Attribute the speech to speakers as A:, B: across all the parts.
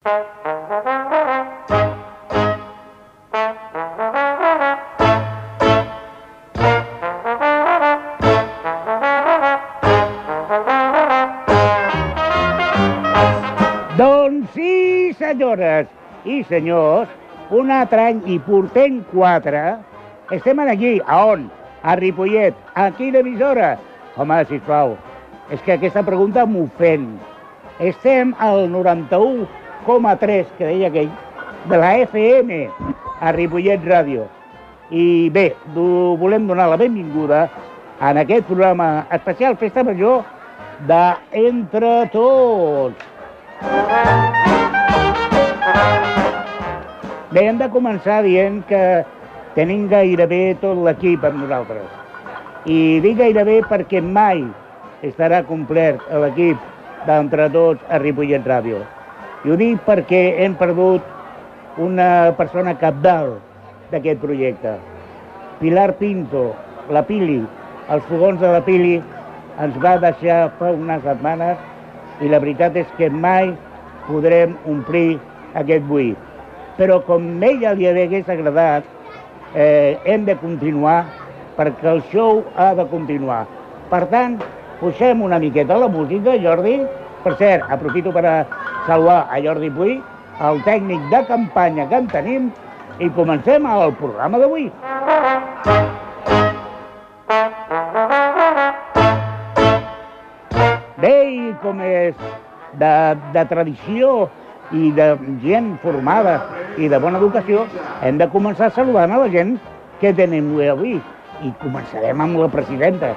A: Doncs sí, senyores i senyors, un altre any i portem quatre. Estem aquí, a on? A Ripollet, a quina emissora? Home, sisplau, és que aquesta pregunta m'ofèn. Estem al 91,3, que deia aquell, de la FM, a Ripollet Ràdio. I bé, do, volem donar la benvinguda en aquest programa especial Festa Major de Entre Tots. Bé, hem de començar dient que tenim gairebé tot l'equip amb nosaltres. I dic gairebé perquè mai estarà complet l'equip d'entre tots a Ripollet Ràdio. I ho dic perquè hem perdut una persona capdalt d'aquest projecte. Pilar Pinto, la Pili, els fogons de la Pili, ens va deixar fa unes setmanes i la veritat és que mai podrem omplir aquest buit. Però com a ella li hagués agradat, eh, hem de continuar perquè el show ha de continuar. Per tant, posem una miqueta la música, Jordi. Per cert, aprofito per a saludar a Jordi Puy, el tècnic de campanya que en tenim, i comencem el programa d'avui. Bé, i com és de, de tradició i de gent formada i de bona educació, hem de començar saludant a la gent que tenim avui. I començarem amb la presidenta.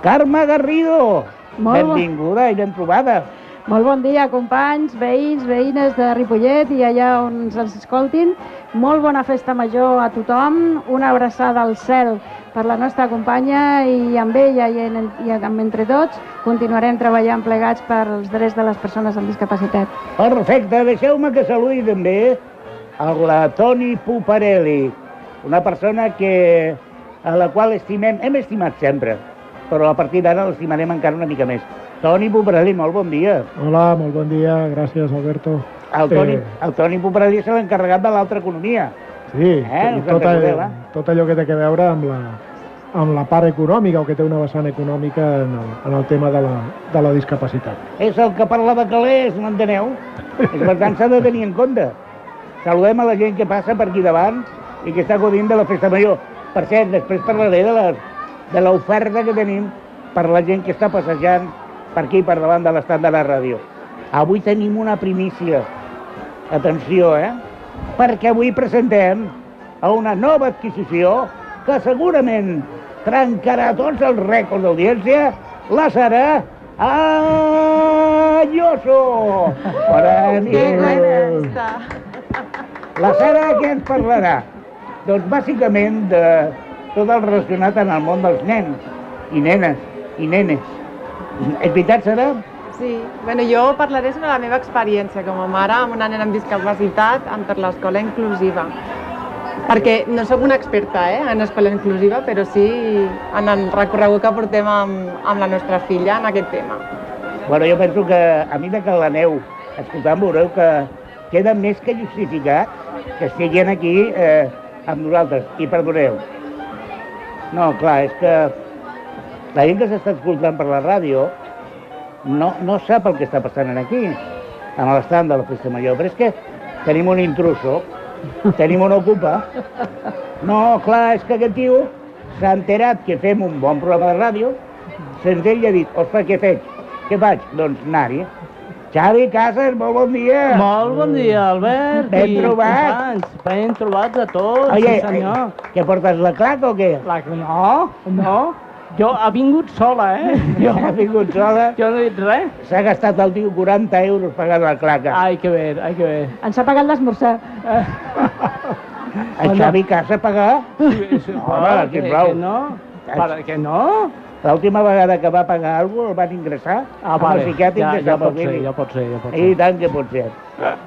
A: Carme Garrido,
B: Molt
A: benvinguda i ben trobada.
B: Molt bon dia, companys, veïns, veïnes de Ripollet i allà on ens escoltin. Molt bona festa major a tothom, una abraçada al cel per la nostra companya i amb ella i, en, i amb entre tots continuarem treballant plegats per als drets de les persones amb discapacitat.
A: Perfecte, deixeu-me que saludi també la Toni Puparelli, una persona que, a la qual estimem, hem estimat sempre, però a partir d'ara l'estimarem encara una mica més. Toni Puparelli, molt bon dia.
C: Hola, molt bon dia, gràcies Alberto.
A: El Toni,
C: Eh,
A: el Toni Puparelli és l'encarregat de l'altra economia.
C: Sí,
A: Eh,
C: i tot,
A: recordeu, eh?
C: tot allò que té a veure amb la, amb la part econòmica o que té una vessant econòmica en el, en el tema de la, de la discapacitat.
A: És el que parla de calés, m'enteneu? Per tant s'ha de tenir en compte. Saludem a la gent que passa per aquí davant i que està godint de la festa major. Per cert, després parlaré de la- de l'oferta que tenim per la gent que està passejant per aquí, per davant de l'estat de la ràdio. Avui tenim una primícia. Atenció, eh? Perquè avui presentem a una nova adquisició que segurament trencarà tots els rècords d'audiència, la serà Ayuso. Bona nit. La Sara què ens parlarà? Doncs bàsicament de tot el relacionat en el món dels nens i nenes i nenes. És veritat, Sara?
D: Sí, bueno, jo parlaré sobre la meva experiència com a mare amb una nena amb discapacitat per l'escola inclusiva. Perquè no sóc una experta eh, en escola inclusiva, però sí en el recorregut que portem amb, amb la nostra filla en aquest tema.
A: Bueno, jo penso que a mesura que l'aneu escoltant veureu que queda més que justificat que estiguin aquí eh, amb nosaltres. I perdoneu. No, clar, és que la gent que s'està escoltant per la ràdio no, no sap el que està passant aquí, amb l'estat de la festa major, però és que tenim un intruso, tenim un ocupa. No, clar, és que aquest tio s'ha enterat que fem un bon programa de ràdio, sense ell ha dit, ostres, què faig? Què faig? Doncs anar-hi. Xavi Casas, molt bon dia.
E: Molt bon dia, Albert.
A: Ben
E: i
A: trobat.
E: companys. Ben trobats a tots,
A: Oye,
E: sí senyor.
A: eh, què portes la claca o què?
E: La... No, no. Jo ha vingut sola, eh?
A: Jo he vingut sola.
E: Jo no he dit res.
A: S'ha gastat el tio 40 euros pagant la claca.
E: Ai, que bé, ai, que bé.
B: Ens ha pagat l'esmorzar.
A: El Xavi Casa pagar?
E: Sí, sí,
A: Home,
E: que, que no. Per, que no?
A: L'última vegada que va pagar alguna cosa el van ingressar
E: Ah,
A: amb
E: vale.
A: el psiquiàtric
E: Ja,
A: de
E: ja pot ser, ja pot ser, ja pot
A: I
E: ser.
A: tant que pot ser.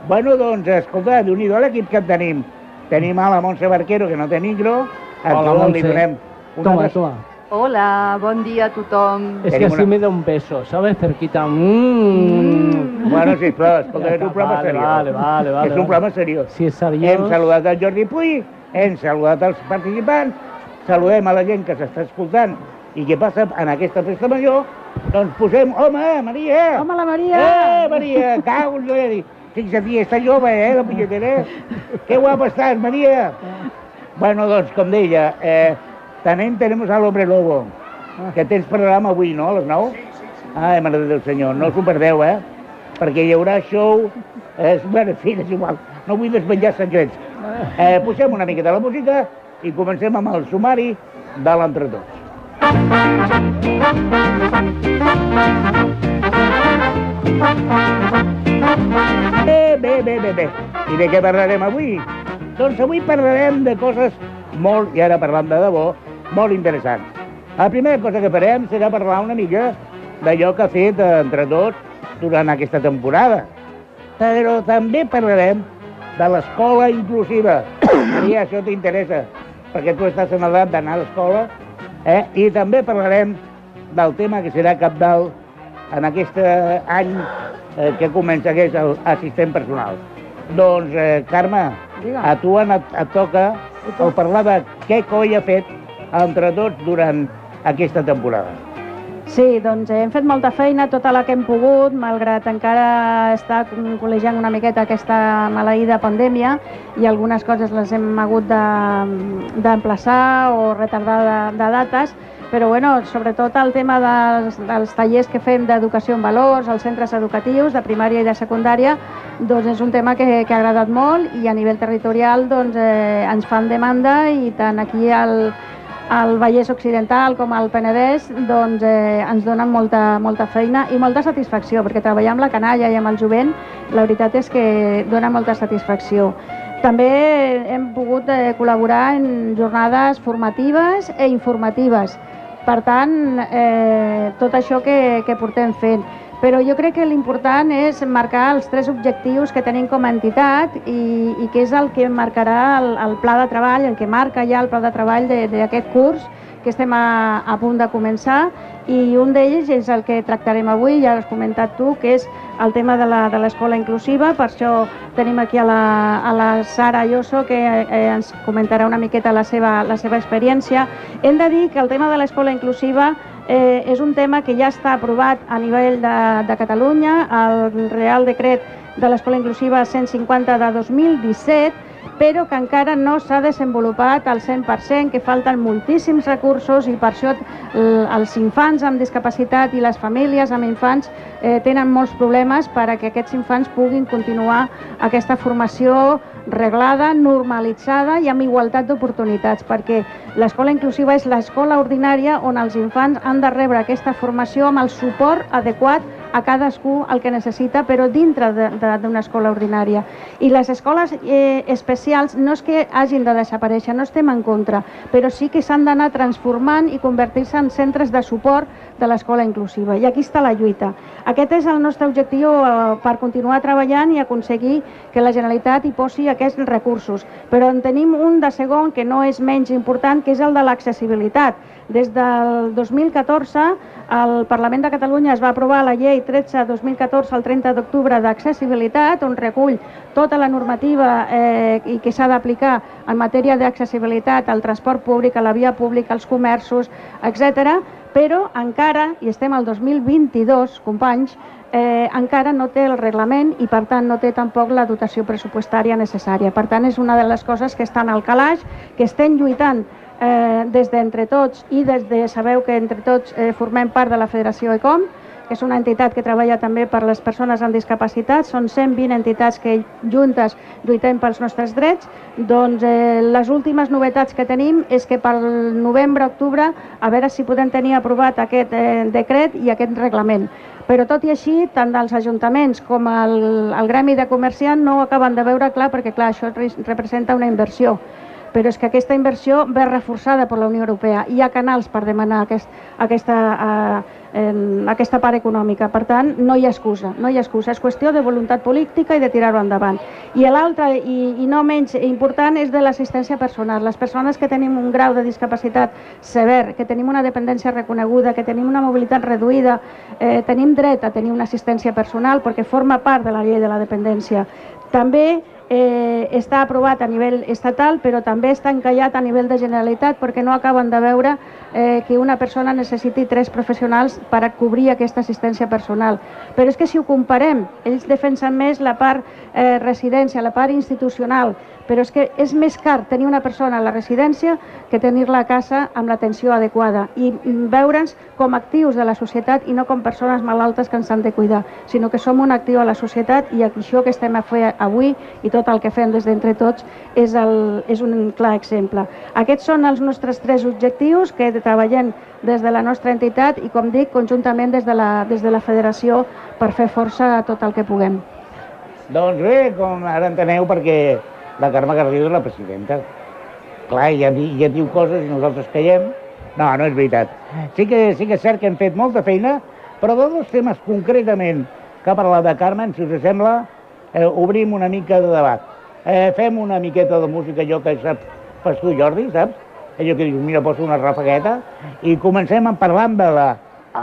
A: Bueno, doncs, escolta, déu nhi l'equip que en tenim. Tenim a la Montse Barquero, que no té micro, a
E: Hola,
A: qui li
E: Montse.
A: donem una,
E: Toma,
A: des-
E: toma.
F: Hola, bon dia a tothom.
E: Es que
A: Tenim
E: así
A: una-
E: me da un beso, ¿sabes? Cerquita. Mm.
A: Bueno, sisplau, escolta,
E: Ja
A: és un programa
E: vale,
A: seriós.
E: vale, vale, vale,
A: és un programa seriós.
E: Si és
A: Hem
E: seriós...
A: saludat el Jordi Puy, hem saludat els participants, saludem a la gent que s'està escoltant i què passa en aquesta festa major, doncs posem, home, Maria!
B: Home, la Maria!
A: Eh, Maria, cau, dit. Fixa't, està jove, eh, la punyetera. Que guapa estàs, Maria. Bueno, doncs, com deia, eh, també tenemos al Hombre Lobo, que tens programa avui, no?, a les 9? Ai, mare del senyor, no us ho perdeu, eh? Perquè hi haurà show... És, bueno, en fi, és igual, no vull despenjar secrets. Eh, posem una miqueta la música i comencem amb el sumari de l'entretots. Bé, bé, bé, bé, bé. I de què parlarem avui? Doncs avui parlarem de coses molt, i ara parlant de debò, molt interessants. La primera cosa que farem serà parlar una mica d'allò que ha fet entre tots durant aquesta temporada. Però també parlarem de l'escola inclusiva. Maria, això t'interessa, perquè tu estàs en edat d'anar a l'escola. Eh? I també parlarem del tema que serà capdalt en aquest eh, any eh, que comença, que és el assistent personal. Doncs, eh, Carme, a tu et, et toca el parlar de què coi ha fet entre tots durant aquesta temporada.
B: Sí, doncs hem fet molta feina, tota la que hem pogut, malgrat encara està col·legiant una miqueta aquesta maleïda pandèmia i algunes coses les hem hagut de- d'emplaçar o retardar de, de dates, però bueno, sobretot el tema dels, dels tallers que fem d'educació en valors als centres educatius de primària i de secundària, doncs és un tema que, que ha agradat molt i a nivell territorial doncs, eh, ens fan demanda i tant aquí al, al Vallès Occidental com al Penedès doncs, eh, ens donen molta, molta feina i molta satisfacció, perquè treballar amb la canalla i amb el jovent, la veritat és que dona molta satisfacció. També hem pogut eh, col·laborar en jornades formatives e informatives. Per tant, eh, tot això que, que portem fent. Però jo crec que l'important és marcar els tres objectius que tenim com a entitat i, i que és el que marcarà el, el pla de treball, el que marca ja el pla de treball d'aquest curs que estem a, a punt de començar i un d'ells és el que tractarem avui, ja has comentat tu, que és el tema de l'escola inclusiva, per això tenim aquí a la, a la Sara Lloso que eh, ens comentarà una miqueta la seva, la seva experiència. Hem de dir que el tema de l'escola inclusiva eh, és un tema que ja està aprovat a nivell de, de Catalunya, el Real Decret de l'Escola Inclusiva 150 de 2017, però que encara no s'ha desenvolupat al 100%, que falten moltíssims recursos i per això els infants amb discapacitat i les famílies amb infants eh, tenen molts problemes per a que aquests infants puguin continuar aquesta formació reglada, normalitzada i amb igualtat d'oportunitats, perquè l'escola inclusiva és l'escola ordinària on els infants han de rebre aquesta formació amb el suport adequat a cadascú el que necessita, però dintre d'una escola ordinària. I les escoles eh, especials no és que hagin de desaparèixer, no estem en contra, però sí que s'han d'anar transformant i convertir-se en centres de suport de l'escola inclusiva. I aquí està la lluita. Aquest és el nostre objectiu eh, per continuar treballant i aconseguir que la Generalitat hi posi aquests recursos. Però en tenim un de segon que no és menys important, que és el de l'accessibilitat. Des del 2014 el Parlament de Catalunya es va aprovar la llei 13-2014 el 30 d'octubre d'accessibilitat, on recull tota la normativa eh, i que s'ha d'aplicar en matèria d'accessibilitat al transport públic, a la via pública, als comerços, etc. Però encara, i estem al 2022, companys, eh, encara no té el reglament i per tant no té tampoc la dotació pressupostària necessària. Per tant és una de les coses que estan al calaix, que estem lluitant eh, des d'entre tots i des de, sabeu que entre tots eh, formem part de la Federació ECOM, que és una entitat que treballa també per les persones amb discapacitat, són 120 entitats que juntes lluitem pels nostres drets, doncs eh, les últimes novetats que tenim és que pel novembre-octubre a veure si podem tenir aprovat aquest eh, decret i aquest reglament. Però tot i així, tant dels ajuntaments com el, el gremi de comerciant no ho acaben de veure clar perquè clar, això re- representa una inversió. Però és que aquesta inversió ve reforçada per la Unió Europea. Hi ha canals per demanar aquest, aquesta, eh, aquesta part econòmica. Per tant, no hi ha excusa, no hi ha excusa. És qüestió de voluntat política i de tirar-ho endavant. I l'altre, i, i no menys important, és de l'assistència personal. Les persones que tenim un grau de discapacitat sever, que tenim una dependència reconeguda, que tenim una mobilitat reduïda, eh, tenim dret a tenir una assistència personal perquè forma part de la llei de la dependència. També eh, està aprovat a nivell estatal, però també està encallat a nivell de Generalitat perquè no acaben de veure eh, que una persona necessiti tres professionals per a cobrir aquesta assistència personal. Però és que si ho comparem, ells defensen més la part eh, residència, la part institucional, però és que és més car tenir una persona a la residència que tenir-la a casa amb l'atenció adequada i veure'ns com actius de la societat i no com persones malaltes que ens han de cuidar, sinó que som un actiu a la societat i això que estem a fer avui i tot el que fem des d'entre tots és, el, és un clar exemple. Aquests són els nostres tres objectius que treballem des de la nostra entitat i, com dic, conjuntament des de la, des de la federació per fer força a tot el que puguem.
A: Doncs bé, com ara enteneu, perquè la Carme Garrido és la presidenta. Clar, ja, ja diu coses i nosaltres callem. No, no és veritat. Sí que, sí que és cert que hem fet molta feina, però de dos temes concretament que ha parlat de Carmen, si us sembla, eh, obrim una mica de debat. Eh, fem una miqueta de música, allò que saps fas tu, Jordi, saps? Allò que dius, mira, poso una rafagueta, i comencem a parlar de la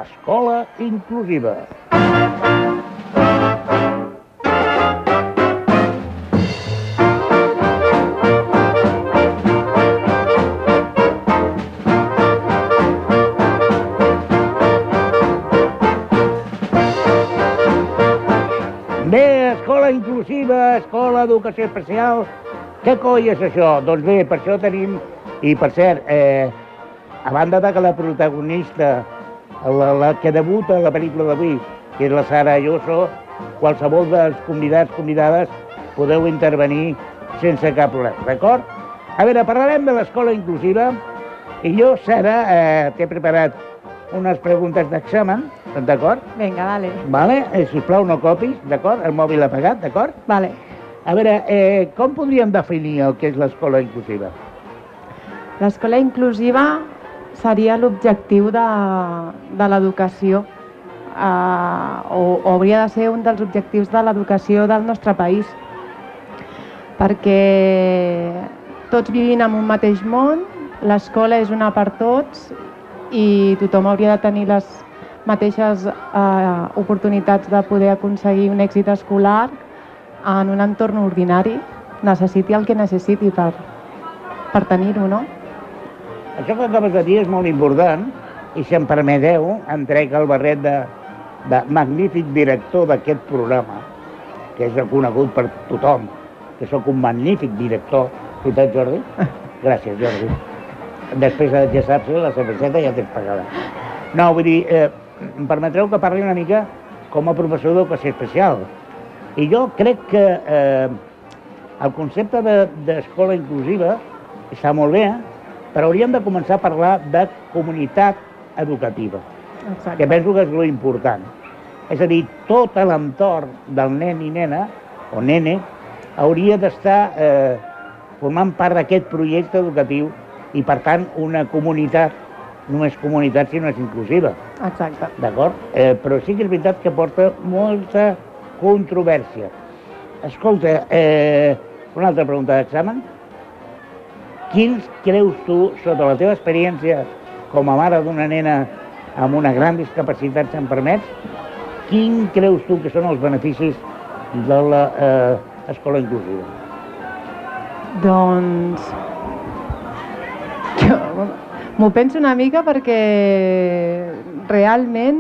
A: escola inclusiva. Bé, escola inclusiva, escola d'educació especial, què coi és això? Doncs bé, per això tenim, i per cert, eh, a banda de que la protagonista, la, la que debuta a la pel·lícula d'avui, que és la Sara Ayuso, qualsevol dels convidats, convidades, podeu intervenir sense cap problema, d'acord? A veure, parlarem de l'escola inclusiva, i jo, Sara, eh, t'he preparat unes preguntes d'examen, d'acord?
D: Vinga, vale.
A: Vale? Eh, sisplau, no copis, d'acord? El mòbil apagat, d'acord?
D: Vale.
A: A veure, eh, com podríem definir el que és l'escola inclusiva?
D: L'escola inclusiva seria l'objectiu de, de l'educació eh, o, o hauria de ser un dels objectius de l'educació del nostre país perquè tots vivim en un mateix món, l'escola és una per tots i tothom hauria de tenir les mateixes eh, oportunitats de poder aconseguir un èxit escolar en un entorn ordinari, necessiti el que necessiti per, per tenir-ho, no?
A: Això que acabes de dir és molt important i si em permeteu, em trec el barret de, de magnífic director d'aquest programa, que és reconegut per tothom, que sóc un magnífic director. Veritat, Jordi? Gràcies, Jordi. Després, eh, ja saps, la cerveseta ja tens pagada. No, vull dir, eh, em permetreu que parli una mica com a professor d'educació especial. I jo crec que eh, el concepte de- d'escola de, inclusiva està molt bé, però hauríem de començar a parlar de comunitat educativa,
D: Exacte.
A: que penso que és lo important. És a dir, tot l'entorn del nen i nena, o nene, hauria d'estar eh, formant part d'aquest projecte educatiu i, per tant, una comunitat, no és comunitat si no és inclusiva.
D: Exacte.
A: D'acord? Eh, però sí que és veritat que porta molta controvèrsia. Escolta, eh, una altra pregunta d'examen. Quins creus tu, sota la teva experiència com a mare d'una nena amb una gran discapacitat, si em permets, quin creus tu que són els beneficis de l'escola eh, inclusiva?
D: Doncs... M'ho penso una mica perquè realment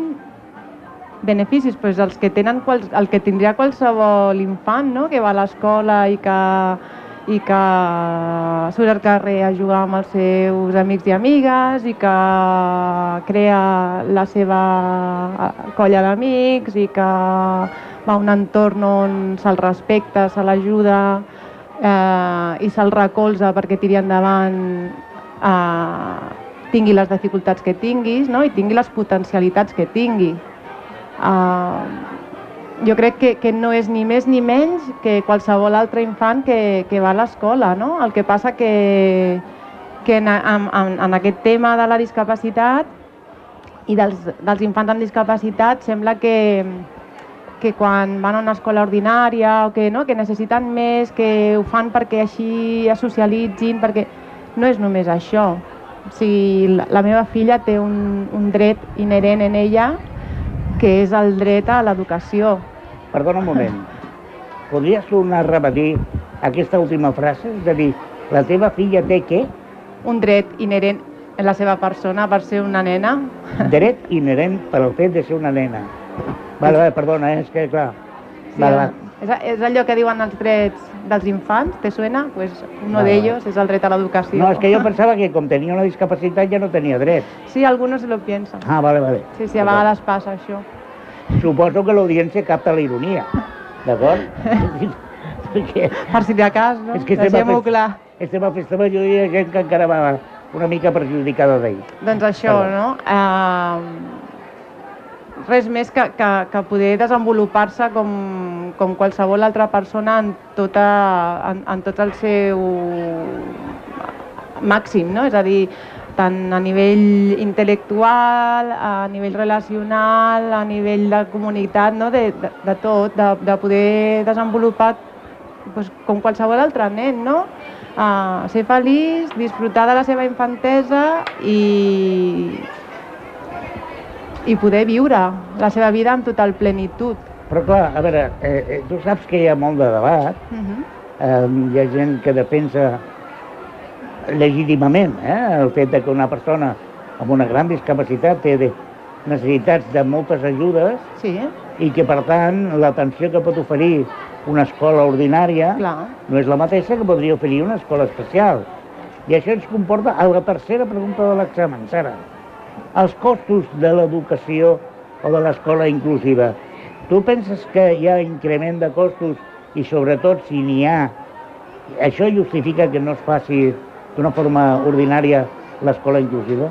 D: beneficis, doncs els que tenen quals, el que tindria qualsevol infant no? que va a l'escola i que, i que surt al carrer a jugar amb els seus amics i amigues i que crea la seva colla d'amics i que va a un entorn on se'l respecta, se l'ajuda eh, i se'l recolza perquè tiri endavant eh, tingui les dificultats que tinguis no? i tingui les potencialitats que tingui. Eh, jo crec que, que no és ni més ni menys que qualsevol altre infant que, que va a l'escola, no? El que passa que, que en, en, en aquest tema de la discapacitat i dels, dels infants amb discapacitat sembla que, que quan van a una escola ordinària o que, no, que necessiten més, que ho fan perquè així es socialitzin, perquè no és només això. O sigui, la, la meva filla té un, un dret inherent en ella que és el dret a l'educació.
A: Perdona un moment. Podries tornar a repetir aquesta última frase? És a dir, la teva filla té què?
D: Un dret inherent en la seva persona per ser una nena.
A: Dret inherent per al fet de ser una nena. Vale, vale, perdona, eh? és que clar...
D: Sí,
A: Vale, vale.
D: És, és allò que diuen els drets dels infants, te suena? Pues uno
A: Vale,
D: de
A: vale.
D: ellos és el dret a l'educació.
A: No, és que jo pensava que com tenia una discapacitat ja no tenia dret.
D: Sí, algunos se lo piensan.
A: Ah, vale, vale.
D: Sí, sí, a vegades passa això.
A: Suposo que l'audiència capta la ironia, d'acord? Perquè
D: Per si de cas, no?
A: És que
D: Deixem-ho clar.
A: estem a festa major i hi ha gent que encara va una mica perjudicada d'ahir.
D: Doncs això,
A: Perdó.
D: no? Eh, res més que, que, que poder desenvolupar-se com, com qualsevol altra persona en, tota, en, en tot el seu màxim, no? És a dir, tant a nivell intel·lectual, a nivell relacional, a nivell de comunitat, no? de, de, de tot, de, de poder desenvolupar pues, com qualsevol altre nen, no? Uh, ser feliç, disfrutar de la seva infantesa i, i poder viure la seva vida amb total plenitud.
A: Però clar, a veure, eh, eh, tu saps que hi ha molt de debat,
D: Uh -huh.
A: eh, hi ha gent que defensa legítimament eh, el fet de que una persona amb una gran discapacitat té de necessitats de moltes ajudes
D: Sí,
A: i que, per tant, l'atenció que pot oferir una escola ordinària
D: clar.
A: no és la mateixa que podria oferir una escola especial. I això ens comporta a la tercera pregunta de l'examen, Sara. Els costos de l'educació o de l'escola inclusiva. Tu penses que hi ha increment de costos i sobretot si n'hi ha, això justifica que no es faci d'una forma ordinària l'escola inclusiva?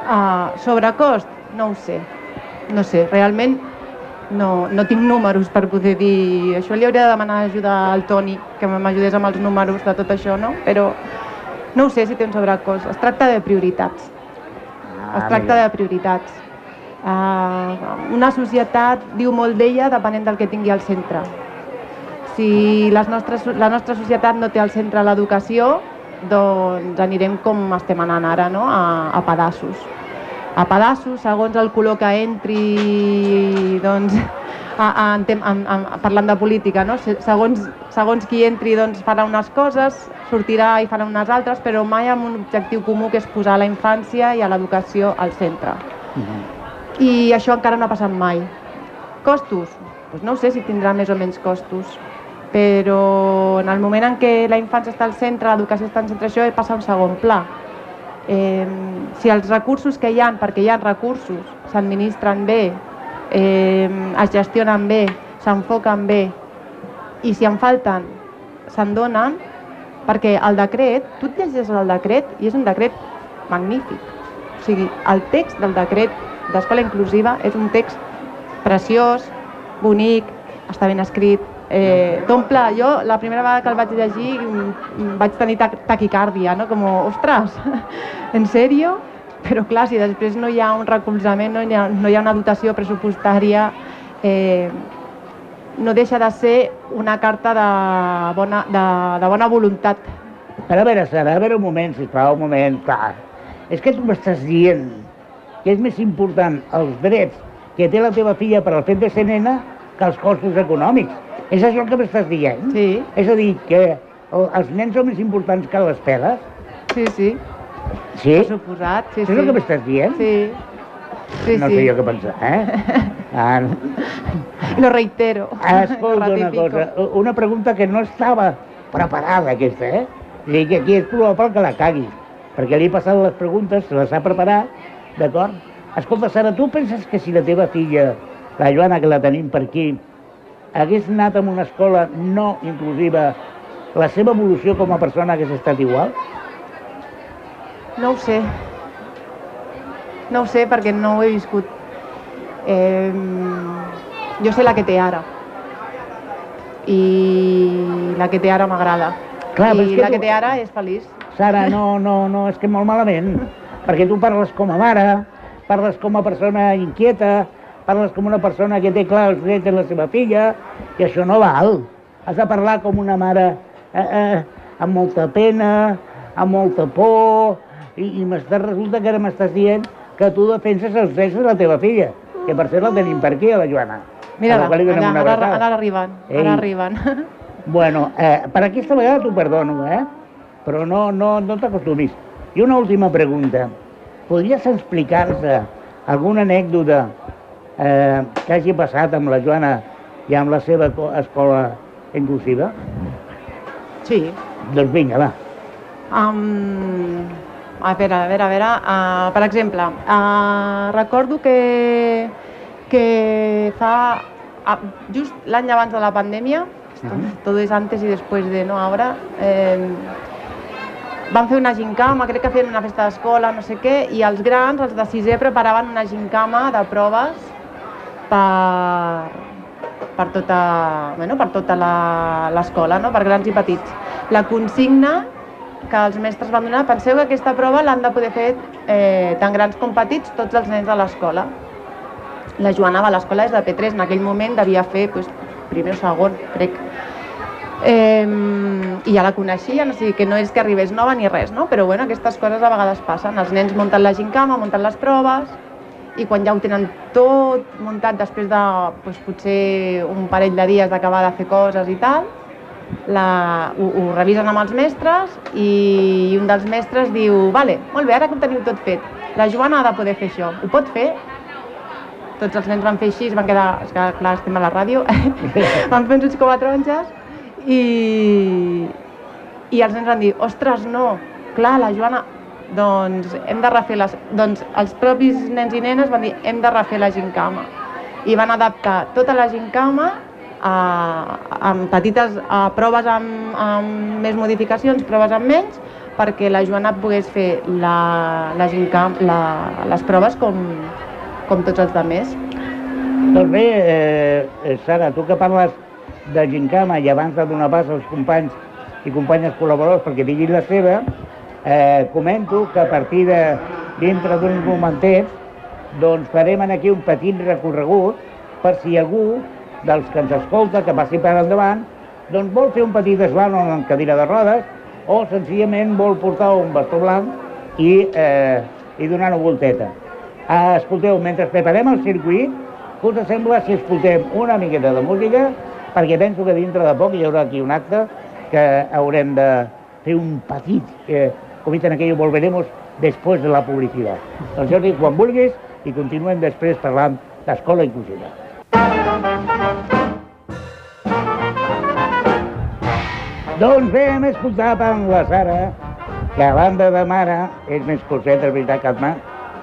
D: Uh, sobrecost? No ho sé. No sé, realment no, no tinc números per poder dir... Això li hauria de demanar ajuda al Toni, que m'ajudés amb els números de tot això, no? Però no ho sé si té un sobrecost. Es tracta de prioritats. Es tracta de prioritats. Uh, una societat diu molt d'ella depenent del que tingui al centre. Si les nostres, la nostra societat no té al centre l'educació, doncs anirem com estem anant ara, no? a, a pedaços. A pedaços, segons el color que entri, doncs, a, a, en, en, en, parlant de política, no? Se- segons, segons qui entri doncs, farà unes coses, sortirà i farà unes altres, però mai amb un objectiu comú que és posar la infància i a l'educació al centre.
A: Mhm.
D: I això encara no ha passat mai. Costos? Doncs no sé si tindrà més o menys costos, però en el moment en què la infància està al centre, l'educació està al centre, això passa a un segon pla. Eh, si els recursos que hi han, perquè hi ha recursos, s'administren bé, eh, es gestionen bé, s'enfoquen bé, i si en falten, se'n donen, perquè el decret, tu et llegeixes el decret i és un decret magnífic. O sigui, el text del decret d'escola inclusiva és un text preciós, bonic, està ben escrit, eh, t'omple, jo la primera vegada que el vaig llegir mm, vaig tenir taquicàrdia, no? Com, ostres, en sèrio? Però clar, si després no hi ha un recolzament, no hi ha, no hi ha una dotació pressupostària, eh, no deixa de ser una carta de bona, de, de bona voluntat.
A: Però a veure, Sara, a veure un moment, sisplau, un moment, clar. És que tu m'estàs dient que és més important els drets que té la teva filla per al fet de ser nena que els costos econòmics. És això el que m'estàs dient?
D: Sí,
A: És a dir, que el- els nens són més importants que les peles?
D: sí, sí,
A: Sí?
D: per suposat. Sí,
A: Això és el que m'estàs dient?
D: Sí, sí,
A: no
D: sí.
A: sé jo què pensar, eh? Ah, no.
D: Lo reitero.
A: Escolta
D: Lo
A: una cosa, una pregunta que no estava preparada aquesta, eh? O sigui que aquí és probable que la cagui, perquè li he passat les preguntes, se les ha preparat, d'acord? Escolta, Sara, tu penses que si la teva filla, la Joana, que la tenim per aquí, hagués anat en una escola no inclusiva, la seva evolució com a persona hagués estat igual?
D: No ho sé. No ho sé perquè no ho he viscut. Eh, jo sé la que té ara. I la que té ara m'agrada.
A: Clar, però és
D: I
A: que
D: la
A: tu-
D: que té ara és feliç.
A: Sara, no, no, no, és que molt malament, perquè tu parles com a mare, parles com a persona inquieta, parles com una persona que té clar els drets de la seva filla, i això no val. Has de parlar com una mare eh, eh, amb molta pena, amb molta por, i, i resulta que ara m'estàs dient que tu defenses els drets de la teva filla, que per cert la tenim per aquí, a la Joana.
D: Mira,
A: A la qual li donem
D: ara, ara,
A: abraçada.
D: ara arriben,
A: Ei.
D: ara arriben.
A: Bueno, eh, per aquesta vegada t'ho perdono, eh? Però no, no, no t'acostumis. I una última pregunta. Podries explicar-nos alguna anècdota eh, que hagi passat amb la Joana i amb la seva co- escola inclusiva?
D: Sí.
A: Doncs vinga, va.
D: Um, a veure, a veure, a veure, uh, per exemple, uh, recordo que, que fa, just l'any abans de la pandèmia,
A: Mhm.
D: todo es antes y después de, no ahora, eh, van fer una gincama, crec que feien una festa d'escola, no sé què, i els grans, els de sisè, preparaven una gincama de proves per, per tota, bueno, per tota la- l'escola, no? per grans i petits. La consigna que els mestres van donar, penseu que aquesta prova l'han de poder fer eh, tant grans com petits tots els nens de l'escola. La Joana va a l'escola des de P3, en aquell moment devia fer pues, primer o segon, crec. Eh, I ja la coneixien, o sigui que no és que arribés nova ni res, no? però bueno, aquestes coses a vegades passen. Els nens munten la gincama, munten les proves, i quan ja ho tenen tot muntat després de doncs, potser un parell de dies d'acabar de fer coses i tal, la, ho, ho revisen amb els mestres i un dels mestres diu vale, molt bé, ara que ho teniu tot fet, la Joana ha de poder fer això, ho pot fer? Tots els nens van fer així, es van quedar, és que clar, estem a la ràdio, van fer uns ulls com a taronges i, i els nens van dir, ostres, no, clar, la Joana, doncs hem de refer les... Doncs els propis nens i nenes van dir, hem de refer la gincama. I van adaptar tota la gincama a, amb petites a proves amb, amb més modificacions, proves amb menys, perquè la Joana pogués fer la, la gincam, la, les proves com, com tots els altres.
A: Doncs bé, eh, Sara, tu que parles de gincama i abans de donar pas als companys i companyes col·laboradors perquè diguin la seva, eh, comento que a partir de dintre d'un momentet doncs farem aquí un petit recorregut per si algú dels que ens escolta, que passi per endavant, doncs vol fer un petit esbànon en cadira de rodes o senzillament vol portar un bastó blanc i, eh, i donar una volteta. Ah, escolteu, mentre preparem el circuit, què us sembla si escoltem una miqueta de música? Perquè penso que dintre de poc hi haurà aquí un acte que haurem de fer un petit, eh, com dicen aquello, volveremos después de la publicitat. Doncs Jordi, quan vulguis, i continuem després parlant d'escola inclusiva. Doncs bé, hem escoltat amb la Sara, que a banda de mare és més coseta, és veritat, Catma?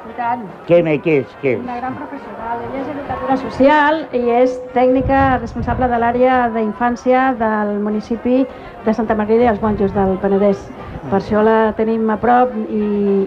B: I tant.
A: Què me, què és, què és?
B: Una gran professional. Ella és educadora social i és tècnica responsable de l'àrea d'infància del municipi de Santa Margarida i els Monjos del Penedès. Per això la tenim a prop i,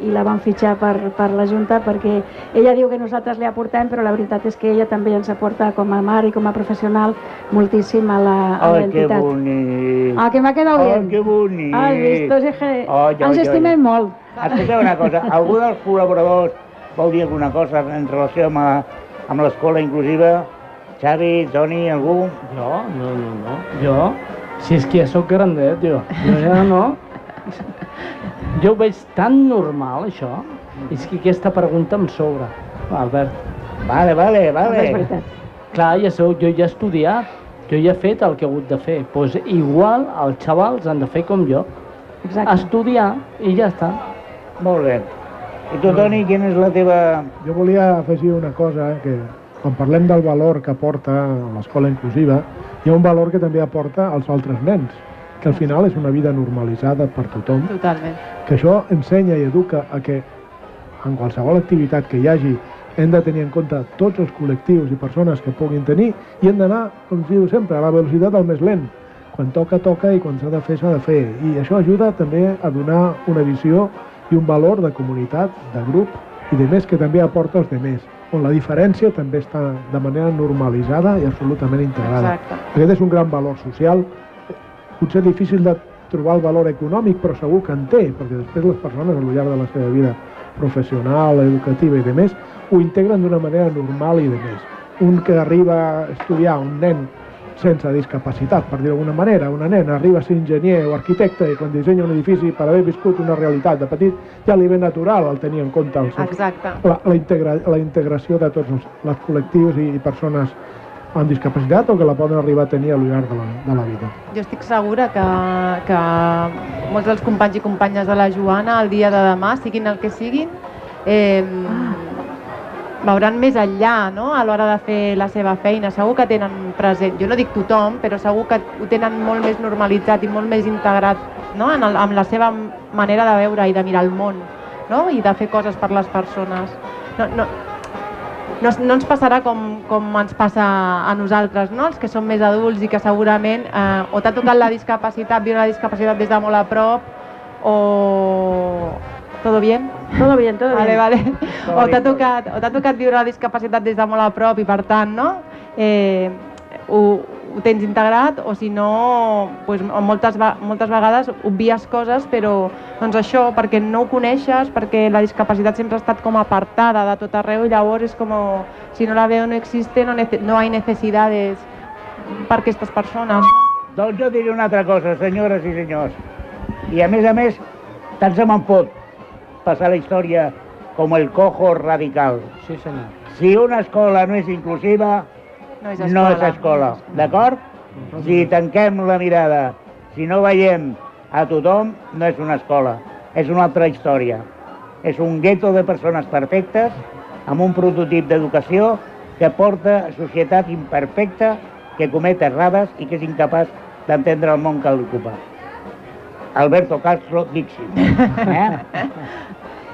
B: i la vam fitxar per, per la Junta perquè ella diu que nosaltres li aportem, però la veritat és que ella també ens aporta com a mare i com a professional moltíssim a la- a
A: Ai, que bonic.
B: Ah, que m'ha quedat
A: Ai,
B: bien.
A: que bonic.
B: Has vist? És que
A: Ai, ai,
B: ens
A: ai.
B: estimem molt.
A: Escolteu una cosa, algú dels col·laboradors vol dir alguna cosa en relació amb, la- amb l'escola inclusiva? Xavi, Toni, algú?
E: Jo? No, no, no. Jo? Si és que ja sóc grandet, jo. Jo ja no. Jo ho veig tan normal, això. És que aquesta pregunta em sobra, Albert.
A: Vale, vale,
B: No és
A: vale.
B: veritat.
E: Clar, ja sou, jo ja he estudiat, jo ja he fet el que he hagut de fer. Doncs pues igual els xavals han de fer com jo,
B: Exacte.
E: estudiar i ja està.
A: Molt bé. I tu, Toni, quina és la teva...
C: Jo volia afegir una cosa, eh, que quan parlem del valor que aporta l'escola inclusiva, hi ha un valor que també aporta als altres nens, que al final és una vida normalitzada per tothom,
D: Totalment.
C: que això ensenya i educa a que en qualsevol activitat que hi hagi hem de tenir en compte tots els col·lectius i persones que puguin tenir i hem d'anar, com es diu sempre, a la velocitat del més lent. Quan toca, toca i quan s'ha de fer, s'ha de fer. I això ajuda també a donar una visió i un valor de comunitat, de grup i de més que també aporta als demés. on la diferència també està de manera normalitzada i absolutament integrada.
D: Exacte.
C: Aquest és un gran valor social, potser difícil de trobar el valor econòmic, però segur que en té, perquè després les persones al llarg de la seva vida professional, educativa i de més, ho integren d'una manera normal i de més. Un que arriba a estudiar, un nen sense discapacitat, per dir d'alguna manera, una nena arriba a ser enginyer o arquitecte i quan dissenya un edifici per haver viscut una realitat de petit ja li ve natural el tenir en compte el seu,
D: Exacte.
C: la, la, integra, la integració de tots els, els col·lectius i, i persones amb discapacitat o que la poden arribar a tenir al llarg de la, de la vida.
D: Jo estic segura que, que molts dels companys i companyes de la Joana el dia de demà, siguin el que siguin, eh, veuran més enllà no? a l'hora de fer la seva feina. Segur que tenen present, jo no dic tothom, però segur que ho tenen molt més normalitzat i molt més integrat no? en el, amb la seva manera de veure i de mirar el món no? i de fer coses per les persones. No, no, no, no ens passarà com, com ens passa a nosaltres, no? els que som més adults i que segurament eh, o t'ha tocat la discapacitat, viure la discapacitat des de molt a prop, o... ¿Todo bien?
B: Todo bien, todo
D: Vale,
B: bien.
D: vale.
A: Todo
D: O t'ha tocat, o t'ha tocat viure la discapacitat des de molt a prop i per tant, no? Eh, ho, ho tens integrat o si no, pues, moltes, moltes vegades obvies coses, però doncs això, perquè no ho coneixes, perquè la discapacitat sempre ha estat com apartada de tot arreu i llavors és com si no la veo no existe, no, nece no hay necesidades per aquestes persones.
A: Doncs jo diré una altra cosa, senyores i senyors. I a més a més, tant se me'n pot passar la història com el cojo radical.
E: Sí, senyor.
A: Si una escola no és inclusiva,
D: No és
A: no és escola, d'acord? Si tanquem la mirada, si no veiem a tothom, no és una escola, és una altra història. És un gueto de persones perfectes, amb un prototip d'educació que porta a societat imperfecta, que comet errades i que és incapaç d'entendre el món que l'ocupa. Alberto Castro Dixit. Eh?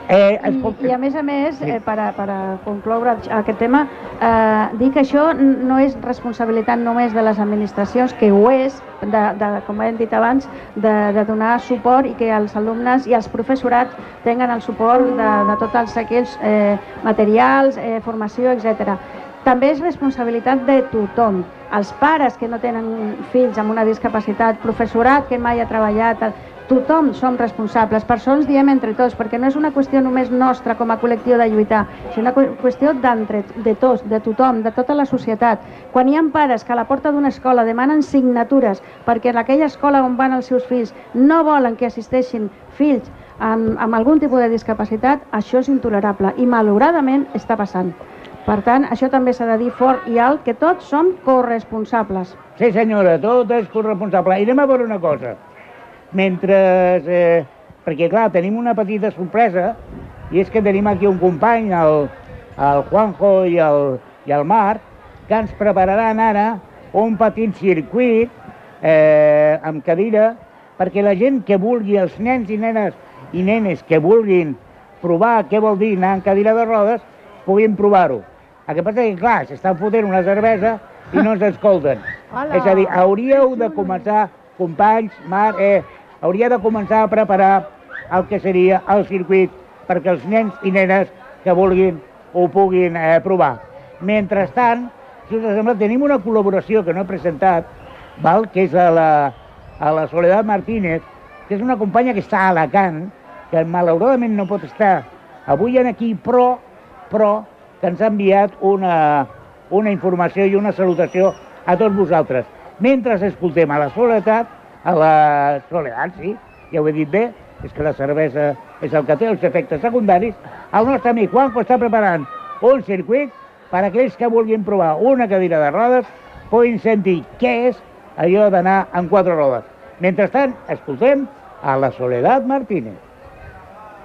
A: Eh,
B: I, I a més a més, eh, per, a, per a concloure aquest tema, eh, dir que això no és responsabilitat només de les administracions, que ho és, de, de, com hem dit abans, de, de donar suport i que els alumnes i els professorats tinguen el suport de, de tots els aquells eh, materials, eh, formació, etc. També és responsabilitat de tothom. Els pares que no tenen fills amb una discapacitat, professorat que mai ha treballat, tothom som responsables, per això ens diem entre tots, perquè no és una qüestió només nostra com a col·lectiu de lluitar, és una qüestió d'entre de tots, de tothom, de tota la societat. Quan hi ha pares que a la porta d'una escola demanen signatures perquè en aquella escola on van els seus fills no volen que assisteixin fills amb, amb algun tipus de discapacitat, això és intolerable i malauradament està passant. Per tant, això també s'ha de dir fort i alt, que tots som corresponsables.
A: Sí, senyora, tot és corresponsable. I anem a veure una cosa. Mentre... Eh, perquè, clar, tenim una petita sorpresa, i és que tenim aquí un company, el, el Juanjo i el, i el Marc, que ens prepararan ara un petit circuit eh, amb cadira perquè la gent que vulgui, els nens i nenes i nenes que vulguin provar què vol dir anar en cadira de rodes, puguin provar-ho. El que passa és que, clar, s'estan fotent una cervesa i no ens escolten.
D: Hola.
A: És a dir, hauríeu de començar, companys, Mar, eh, hauria de començar a preparar el que seria el circuit perquè els nens i nenes que vulguin ho puguin eh, provar. Mentrestant, si us sembla, tenim una col·laboració que no he presentat, val? que és a la, a la Soledad Martínez, que és una companya que està a Alacant, que malauradament no pot estar avui en aquí, però, però que ens ha enviat una, una informació i una salutació a tots vosaltres. Mentre escoltem a la Soledat, a la Soledat, sí, ja ho he dit bé, és que la cervesa és el que té els efectes secundaris, el nostre amic Juanjo està preparant un circuit per a aquells que vulguin provar una cadira de rodes, puguin sentir què és allò d'anar en quatre rodes. Mentrestant, escoltem a la Soledad Martínez.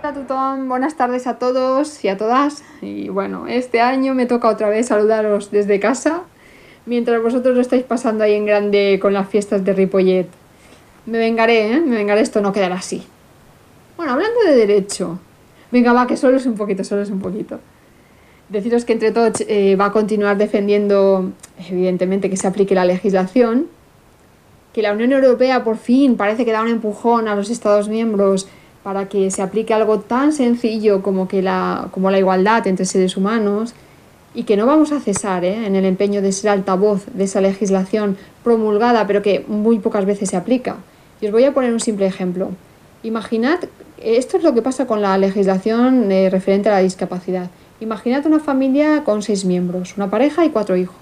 G: Hola a buenas tardes a todos y a todas. Y bueno, este año me toca otra vez saludaros desde casa, mientras vosotros lo estáis pasando ahí en grande con las fiestas de Ripollet. Me vengaré, ¿eh? Me vengaré, esto no quedará así. Bueno, hablando de derecho, venga, va, que solo es un poquito, solo es un poquito. Deciros que entre todos eh, va a continuar defendiendo, evidentemente, que se aplique la legislación, que la Unión Europea por fin parece que da un empujón a los Estados miembros para que se aplique algo tan sencillo como, que la, como la igualdad entre seres humanos y que no vamos a cesar ¿eh? en el empeño de ser altavoz de esa legislación promulgada, pero que muy pocas veces se aplica. Y os voy a poner un simple ejemplo. Imaginad, esto es lo que pasa con la legislación eh, referente a la discapacidad. Imaginad una familia con seis miembros, una pareja y cuatro hijos.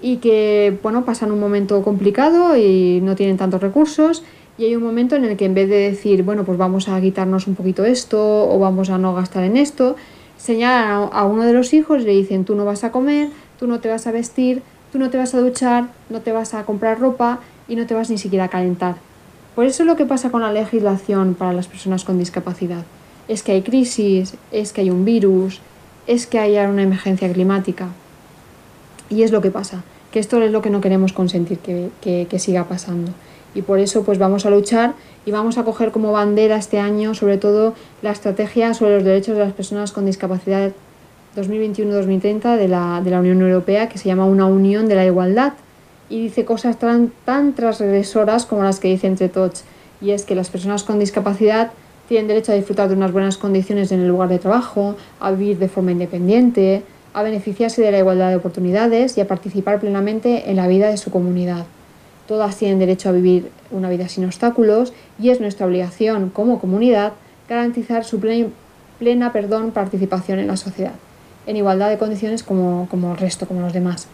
G: Y que, bueno, pasan un momento complicado y no tienen tantos recursos. Y hay un momento en el que en vez de decir, bueno, pues vamos a quitarnos un poquito esto o vamos a no gastar en esto, señalan a uno de los hijos y le dicen, tú no vas a comer, tú no te vas a vestir, tú no te vas a duchar, no te vas a comprar ropa y no te vas ni siquiera a calentar. Por eso lo que pasa con la legislación para las personas con discapacidad es que hay crisis, es que hay un virus, es que haya una emergencia climática. Y es lo que pasa, que esto es lo que no queremos consentir que, que, que siga pasando. Y por eso pues vamos a luchar y vamos a coger como bandera este año sobre todo la estrategia sobre los derechos de las personas con discapacidad 2021-2030 de la, de la Unión Europea que se llama una unión de la igualdad y dice cosas tan, tan transgresoras como las que dice entre todos y es que las personas con discapacidad tienen derecho a disfrutar de unas buenas condiciones en el lugar de trabajo, a vivir de forma independiente, a beneficiarse de la igualdad de oportunidades y a participar plenamente en la vida de su comunidad. Todas tienen derecho a vivir una vida sin obstáculos y es nuestra obligación como comunidad garantizar su plena, plena perdón, participación en la sociedad, en igualdad de condiciones como, como el resto, como los demás.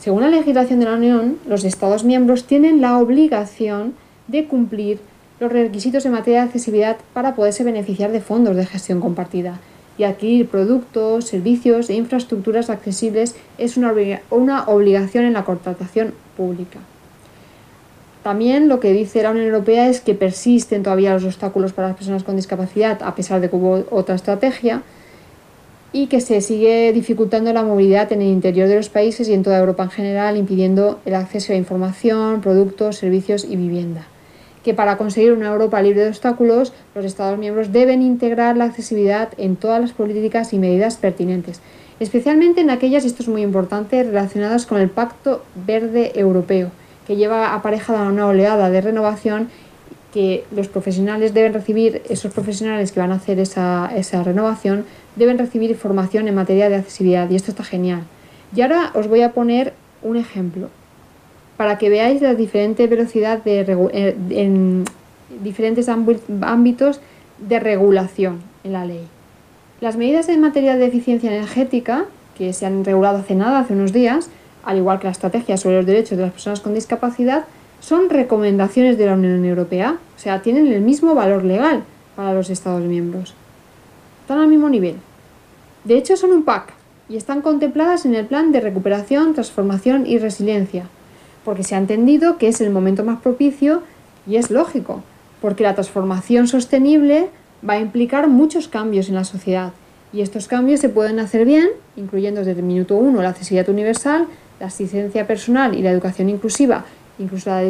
G: Según la legislación de la Unión, los Estados miembros tienen la obligación de cumplir los requisitos en materia de accesibilidad para poderse beneficiar de fondos de gestión compartida y adquirir productos, servicios e infraestructuras accesibles es una, una obligación en la contratación pública. También lo que dice la Unión Europea es que persisten todavía los obstáculos para las personas con discapacidad a pesar de que hubo otra estrategia y que se sigue dificultando la movilidad en el interior de los países y en toda Europa en general, impidiendo el acceso a información, productos, servicios y vivienda. Que para conseguir una Europa libre de obstáculos, los Estados miembros deben integrar la accesibilidad en todas las políticas y medidas pertinentes, especialmente en aquellas, y esto es muy importante, relacionadas con el Pacto Verde Europeo, que lleva aparejada una oleada de renovación que los profesionales deben recibir, esos profesionales que van a hacer esa, esa renovación, deben recibir formación en materia de accesibilidad y esto está genial. Y ahora os voy a poner un ejemplo para que veáis la diferente velocidad de, eh, en diferentes ámbitos de regulación en la ley. Las medidas en materia de eficiencia energética, que se han regulado hace nada, hace unos días, al igual que la estrategia sobre los derechos de las personas con discapacidad, son recomendaciones de la Unión Europea, o sea, tienen el mismo valor legal para los Estados miembros. Están al mismo nivel. De hecho, son un PAC y están contempladas en el Plan de Recuperación, Transformación y Resiliencia, porque se ha entendido que es el momento más propicio y es lógico, porque la transformación sostenible va a implicar muchos cambios en la sociedad y estos cambios se pueden hacer bien, incluyendo desde el minuto uno la accesibilidad universal, la asistencia personal y la educación inclusiva, incluso la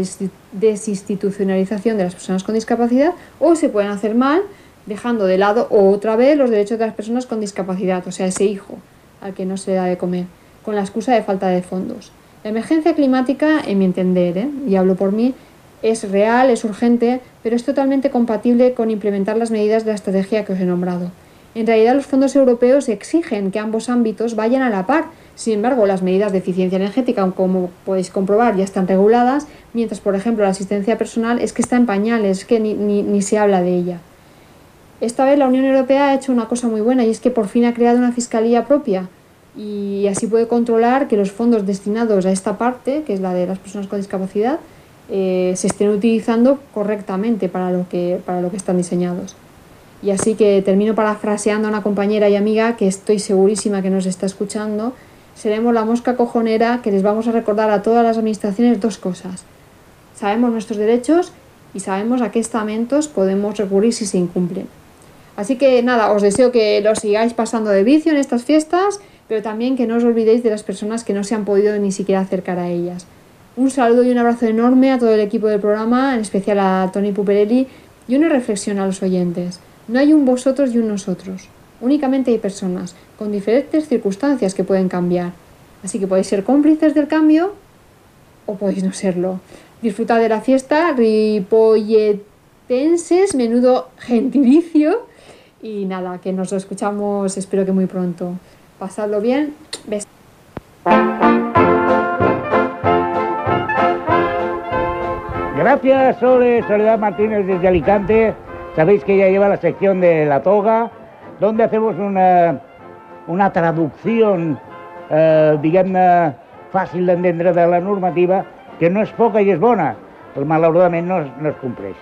G: desinstitucionalización de las personas con discapacidad, o se pueden hacer mal, dejando de lado otra vez los derechos de las personas con discapacidad, o sea, ese hijo al que no se le da de comer, con la excusa de falta de fondos. La emergencia climática, en mi entender, ¿eh? y hablo por mí, es real, es urgente, pero es totalmente compatible con implementar las medidas de la estrategia que os he nombrado. En realidad los fondos europeos exigen que ambos ámbitos vayan a la par. Sin embargo, las medidas de eficiencia energética, como podéis comprobar, ya están reguladas, mientras, por ejemplo, la asistencia personal es que está en pañales, es que ni, ni, ni se habla de ella. Esta vez la Unión Europea ha hecho una cosa muy buena y es que por fin ha creado una fiscalía propia y así puede controlar que los fondos destinados a esta parte, que es la de las personas con discapacidad, eh, se estén utilizando correctamente para lo, que, para lo que están diseñados. Y así que termino parafraseando a una compañera y amiga que estoy segurísima que nos está escuchando. Seremos la mosca cojonera que les vamos a recordar a todas las administraciones dos cosas. Sabemos nuestros derechos y sabemos a qué estamentos podemos recurrir si se incumplen. Así que nada, os deseo que lo sigáis pasando de vicio en estas fiestas, pero también que no os olvidéis de las personas que no se han podido ni siquiera acercar a ellas. Un saludo y un abrazo enorme a todo el equipo del programa, en especial a Tony Puperelli, y una reflexión a los oyentes. No hay un vosotros y un nosotros. Únicamente hay personas con diferentes circunstancias que pueden cambiar. Así que podéis ser cómplices del cambio o podéis no serlo. Disfrutad de la fiesta, ripolletenses, menudo gentilicio. Y nada, que nos lo escuchamos espero que muy pronto. Pasadlo bien Bes-
A: Gracias, Sole, Soledad Martínez desde Alicante. Sabéis que ella lleva la sección de La Toga, donde hacemos una, una traducción, eh, diguem-ne, fàcil d'entendre de la normativa, que no és poca i és bona, però malauradament no, es- no es compleix.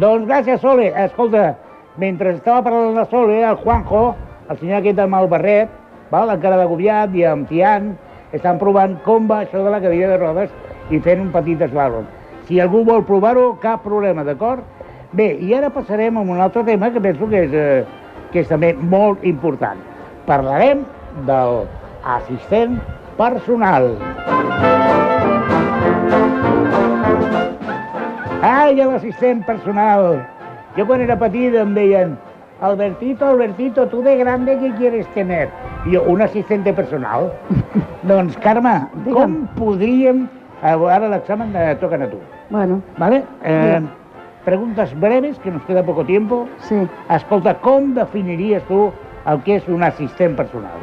A: Doncs gràcies, Sole. Escolta, mentre estava parlant la Sole, el Juanjo, el senyor aquest amb el barret, val, encara d'agobiat i amb Tian, estan provant com va això de la cadira de rodes i fent un petit eslalom. Si algú vol provar-ho, cap problema, d'acord? Bé, i ara passarem a un altre tema que penso que és, eh, que és també molt important. Parlarem del assistent personal. Ai, l'assistent personal. Jo quan era petit em deien Albertito, Albertito, tu de grande què quieres tener? I jo, un assistente personal. doncs, Carme, com podríem... Ara l'examen eh, toquen a tu.
B: Bueno,
A: ¿Vale? Eh. Preguntas breves, que nos queda poco tiempo.
B: sí.
A: Escolta, com definiries tu el que és un assistent personal?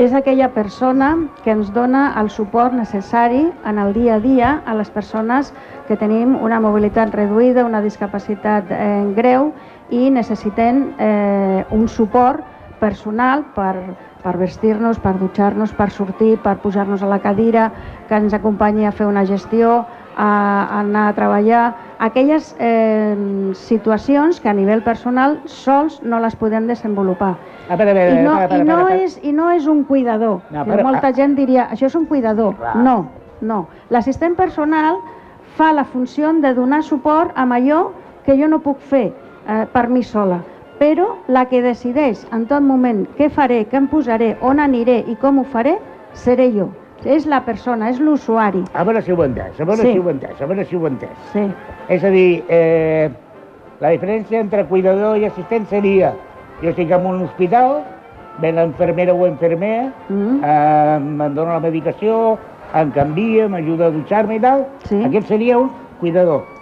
B: És aquella persona que ens dona el suport necessari en el dia a dia a les persones que tenim una mobilitat reduïda, una discapacitat eh, greu i necessitem eh, un suport personal per, per vestir-nos, per dutxar-nos, per sortir, per pujar-nos a la cadira, que ens acompanyi a fer una gestió, a, a anar a treballar, aquelles eh, situacions que a nivell personal sols no les podem desenvolupar.
A: A veure, a veure,
B: I no, i és, I no és un cuidador.
A: No, però-
B: molta
A: ah.
B: gent diria, això és un cuidador.
A: Clar.
B: No, no. L'assistent personal fa la funció de donar suport a allò que jo no puc fer eh, per mi sola. Però la que decideix en tot moment què faré, què em posaré, on aniré i com ho faré, seré jo. És la persona, és l'usuari.
A: A veure si ho he entès, a veure
B: Sí.
A: si ho he entès, a veure si ho he entès.
B: Sí,
A: És a dir, eh, la diferència entre cuidador i assistent seria, jo estic en un hospital, ve l'infermera o infermer,
B: Mm.
A: eh, em dona la medicació, em canvia, m'ajuda a dutxar-me i tal,
B: Sí.
A: aquest seria un cuidador.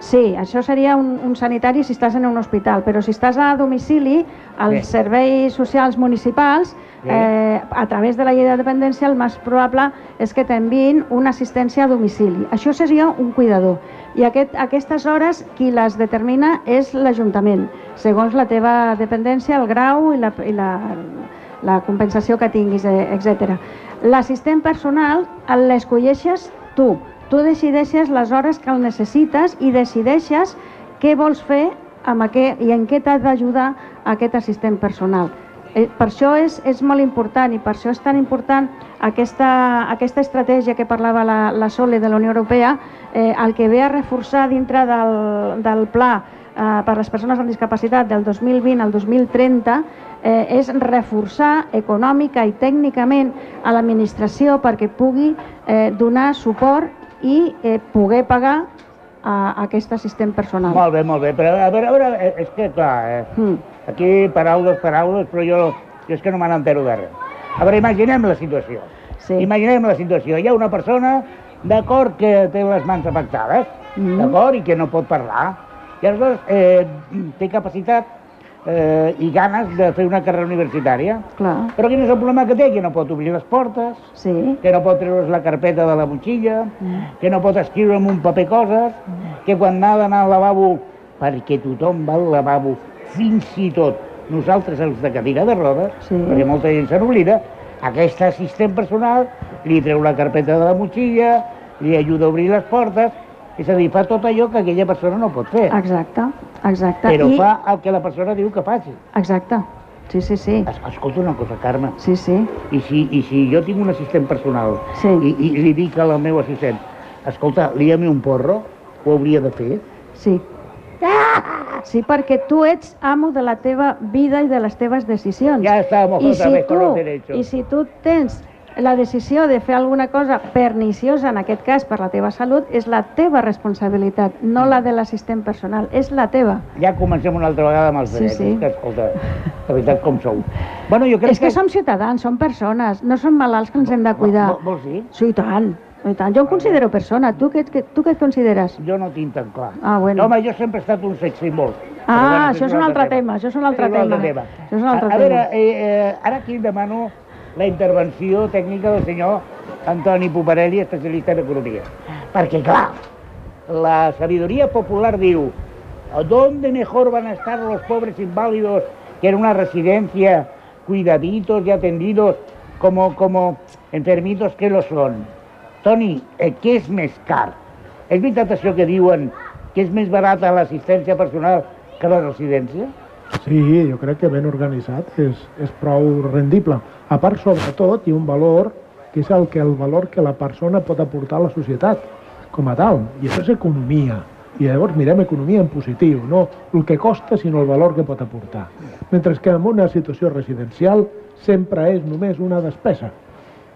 B: Sí, això seria un, un sanitari si estàs en un hospital, però si estàs a domicili, als
A: Bé.
B: serveis socials municipals,
A: Bé.
B: eh, a través de la llei de dependència, el més probable és que t'enviïn una assistència a domicili. Això seria un cuidador. I aquest, aquestes hores, qui les determina és l'Ajuntament, segons la teva dependència, el grau i la, i la, la compensació que tinguis, eh, etc. L'assistent personal l'escolleixes tu. Tu decideixes les hores que el necessites i decideixes què vols fer amb aquest, i en què t'ha d'ajudar aquest assistent personal. Eh, Per això és, és molt important i per això és tan important aquesta, aquesta estratègia que parlava la, la Sole de la Unió Europea, eh, el que ve a reforçar dintre del, del pla eh, per a les persones amb discapacitat del 2020 al 2030 eh, és reforçar econòmica i tècnicament a l'administració perquè pugui eh, donar suport i eh, poder pagar a, a aquest assistent personal.
A: Molt bé, molt bé, però a veure, a veure, eh, és que clar, eh,
B: Mm.
A: aquí paraules, paraules, però jo, jo és que no me n'entero de res. A veure, imaginem la situació.
B: Sí.
A: Imaginem la situació. Hi ha una persona, d'acord, que té les mans afectades,
B: Mm.
A: d'acord, i que no pot parlar, i aleshores eh, té capacitat eh, i ganes de fer una carrera universitària.
B: Clar,
A: Però quin és el problema que té? Que no pot obrir les portes,
B: sí.
A: que no pot treure's la carpeta de la motxilla, que no pot escriure en un paper coses, que quan ha d'anar al lavabo, perquè tothom va al lavabo, fins i tot nosaltres els de cadira de rodes,
B: Sí.
A: perquè molta gent se n'oblida, aquest assistent personal li treu la carpeta de la motxilla, li ajuda a obrir les portes, és a dir, fa tot allò que aquella persona no pot fer,
B: Exacte, exacte.
A: però
B: I,
A: fa el que la persona diu que faci.
B: Exacte, sí, sí, sí.
A: Es- Escolta una cosa, Carme,
B: Sí, sí,
A: i si, i si jo tinc un assistent personal
B: Sí.
A: i, i li dic al meu assistent, escolta, lia-me un porro, ho hauria de fer?
B: sí. Sí, perquè tu ets amo de la teva vida i de les teves decisions.
A: Ja estamos
B: I
A: otra
B: si tu,
A: los derechos.
B: I si tu tens la decisió de fer alguna cosa perniciosa, en aquest cas per la teva salut, és la teva responsabilitat, no la de l'assistent personal, és la teva.
A: Ja comencem una altra vegada amb els
B: Sí,
A: drets,
B: sí.
A: que, escolta, de veritat com sou. Bueno, jo crec
B: És que som ciutadans, som persones, no som malalts que ens hem de cuidar.
A: Vo- Vols dir?
B: Sí, i tant, i tant. Jo em considero persona, tu què, què- tu què et consideres?
A: Jo no tinc tan clar.
B: Ah, bueno.
A: Home, jo sempre he estat un sex symbol.
B: Ah,
A: això
B: això és un altre tema, això és un altre tema.
A: tema.
B: Això és un altre
A: a, a veure,
B: tema.
A: eh, eh, ara aquí em demano la intervenció tècnica del senyor Antoni Poparelli, especialista en economia. Perquè, clar, la sabiduría popular diu ¿Dónde mejor van a estar los pobres inválidos que en una residencia, cuidaditos y atendidos como, como enfermitos que lo són? Toni, eh, què és més car? És veritat això que diuen que és més barata l'assistència personal que la residència?
C: Sí, jo crec que ben organitzat és, és prou rendible. A part, sobretot, hi ha un valor que és el, que el valor que la persona pot aportar a la societat com a tal, i això és economia. I llavors mirem economia en positiu, no el que costa, sinó el valor que pot aportar. Mentre que en una situació residencial sempre és només una despesa.